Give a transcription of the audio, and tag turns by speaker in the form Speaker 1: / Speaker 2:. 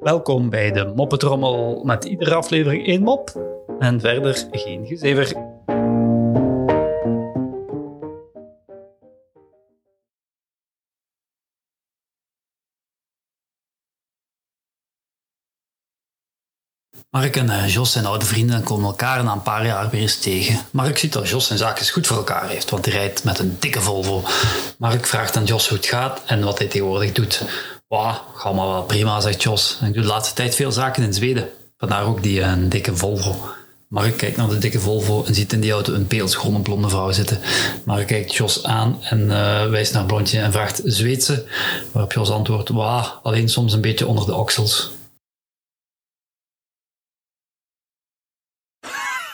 Speaker 1: Welkom bij de Moppetrommel met iedere aflevering één mop en verder geen gezever. Mark en eh, Jos zijn oude vrienden en komen elkaar na een paar jaar weer eens tegen. Mark ziet dat Jos zijn zaakjes goed voor elkaar heeft, want hij rijdt met een dikke Volvo. Mark vraagt aan Jos hoe het gaat en wat hij tegenwoordig doet. Wauw, ga maar wel prima, zegt Jos. Ik doe de laatste tijd veel zaken in Zweden. Vandaar ook die een dikke Volvo. Mark kijkt naar de dikke Volvo en ziet in die auto een beeldschone blonde vrouw zitten. Mark kijkt Jos aan en uh, wijst naar Blondje en vraagt Zweedse. Waarop Jos antwoordt, wauw, alleen soms een beetje onder de oksels.